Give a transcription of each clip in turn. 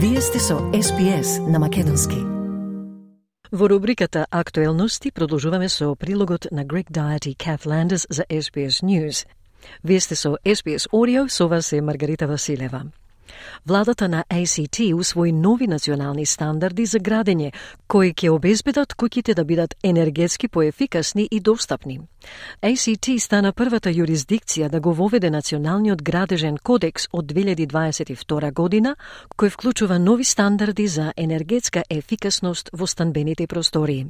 Вие сте со SPS на Македонски. Во рубриката Актуелности продолжуваме со прилогот на Greg Diet и Kath за SBS News. Вие сте со SBS Audio, со вас е Маргарита Василева. Владата на ACT усвои нови национални стандарди за градење, кои ќе обезбедат куќите да бидат енергетски поефикасни и достапни. ACT стана првата јурисдикција да го воведе Националниот градежен кодекс од 2022 година, кој вклучува нови стандарди за енергетска ефикасност во станбените простории.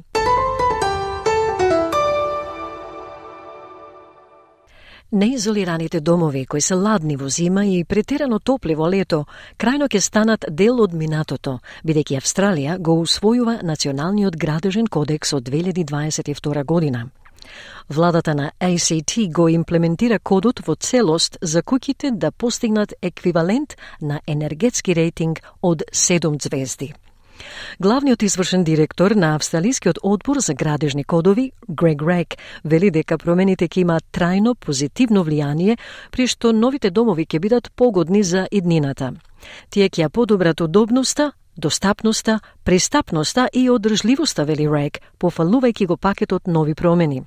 Неизолираните домови кои се ладни во зима и претерано топли во лето, крајно ќе станат дел од минатото, бидејќи Австралија го усвојува Националниот градежен кодекс од 2022 година. Владата на ACT го имплементира кодот во целост за куќите да постигнат еквивалент на енергетски рейтинг од 7 звезди. Главниот извршен директор на Австралискиот одбор за градежни кодови, Грег Рек, вели дека промените ќе имаат трајно позитивно влијание, при што новите домови ќе бидат погодни за иднината. Тие ќе ја подобрат удобноста, достапноста, пристапноста и одржливоста, вели Рек, пофалувајќи го пакетот нови промени.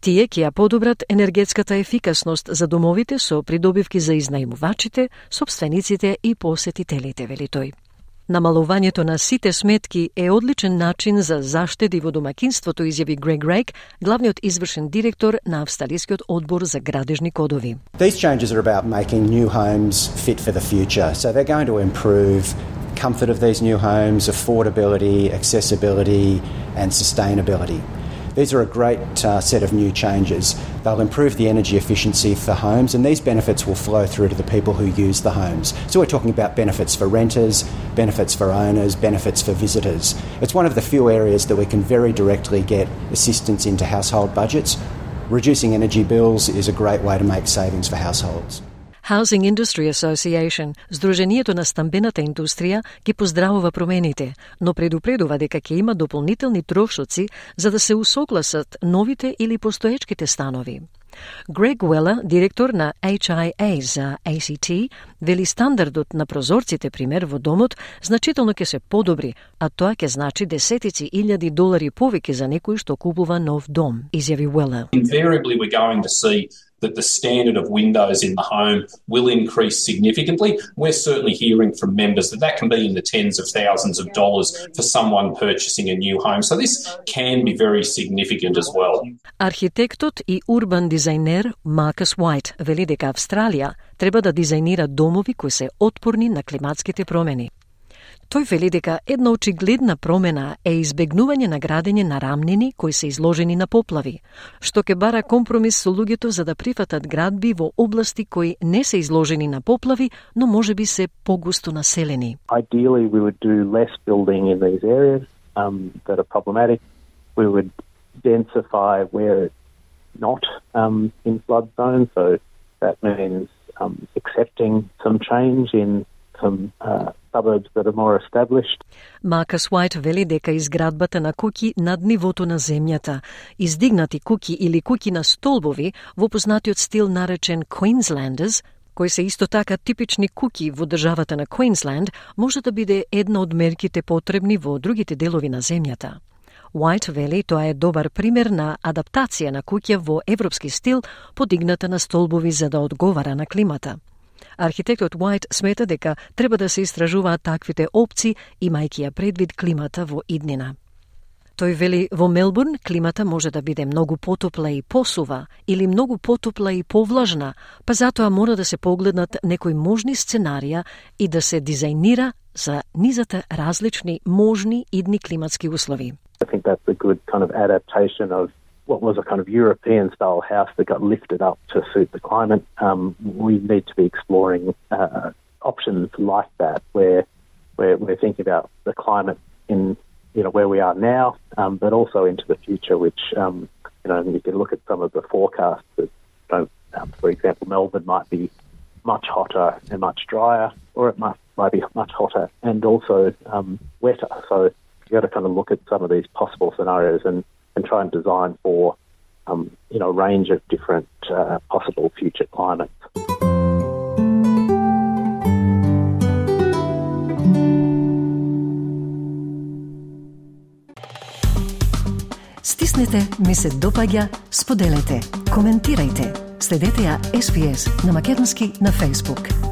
Тие ќе ја подобрат енергетската ефикасност за домовите со придобивки за изнајмувачите, собствениците и посетителите, вели тој. Намалувањето на сите сметки е одличен начин за заштеди во домакинството, изјави Грег Рейк, главниот извршен директор на Австралискиот одбор за градежни кодови. These changes are about making new homes fit for the future. So they're going to improve comfort of these new homes, affordability, accessibility and sustainability. These are a great uh, set of new changes. They'll improve the energy efficiency for homes, and these benefits will flow through to the people who use the homes. So, we're talking about benefits for renters, benefits for owners, benefits for visitors. It's one of the few areas that we can very directly get assistance into household budgets. Reducing energy bills is a great way to make savings for households. Housing Industry Association, Сдруженијето на стамбената индустрија, ги поздравува промените, но предупредува дека ќе има дополнителни трошоци за да се усогласат новите или постоечките станови. Грег Уела, директор на HIA за ACT, вели стандардот на прозорците, пример, во домот, значително ќе се подобри, а тоа ќе значи десетици илјади долари повеќе за некој што купува нов дом, изјави Уела. Invariably we're going to see that the standard of windows in the home will increase significantly. We're certainly hearing from members that that can be in the tens of thousands of dollars for someone purchasing a new home. So this can be very significant as well. Архитектот и урбан дизајнер Маркус Уайт вели дека Австралија треба да дизајнира домови кои се отпорни на климатските промени. Тој вели дека една очигледна промена е избегнување на градење на рамнини кои се изложени на поплави, што ке бара компромис со луѓето за да прифатат градби во области кои не се изложени на поплави, но може би се погусто населени. Ideally, we would do less building in these areas um, that are problematic. We would densify where it's not um, in flood zones. so that means um, accepting some change in some uh, suburbs that are more established. Маркус Уайт вели дека изградбата на куќи над нивото на земјата, издигнати куќи или куќи на столбови во познатиот стил наречен Queenslanders, кои се исто така типични куки во државата на Квинсленд, може да биде една од мерките потребни во другите делови на земјата. Уайт вели тоа е добар пример на адаптација на куќа во европски стил, подигната на столбови за да одговара на климата. Архитектот Уайт смета дека треба да се истражуваат таквите опции, имајќи ја предвид климата во иднина. Тој вели во Мелбурн климата може да биде многу потопла и посува или многу потопла и повлажна, па затоа мора да се погледнат некои можни сценарија и да се дизајнира за низата различни можни идни климатски услови. I think that's a good kind of adaptation of what was a kind of European style house that got lifted up to suit the climate. Um, we need to be exploring uh, options like that where we're, we're thinking about the climate in you know where we are now, um, but also into the future. Which um, you know you can look at some of the forecasts. That, you know, um, for example, Melbourne might be much hotter and much drier, or it might might be much hotter and also um, wetter. So you've got to kind of look at some of these possible scenarios and and try and design for um, you know, a range of different uh, possible future climates. Споделете. Следете ја SPS на Македонски на Facebook.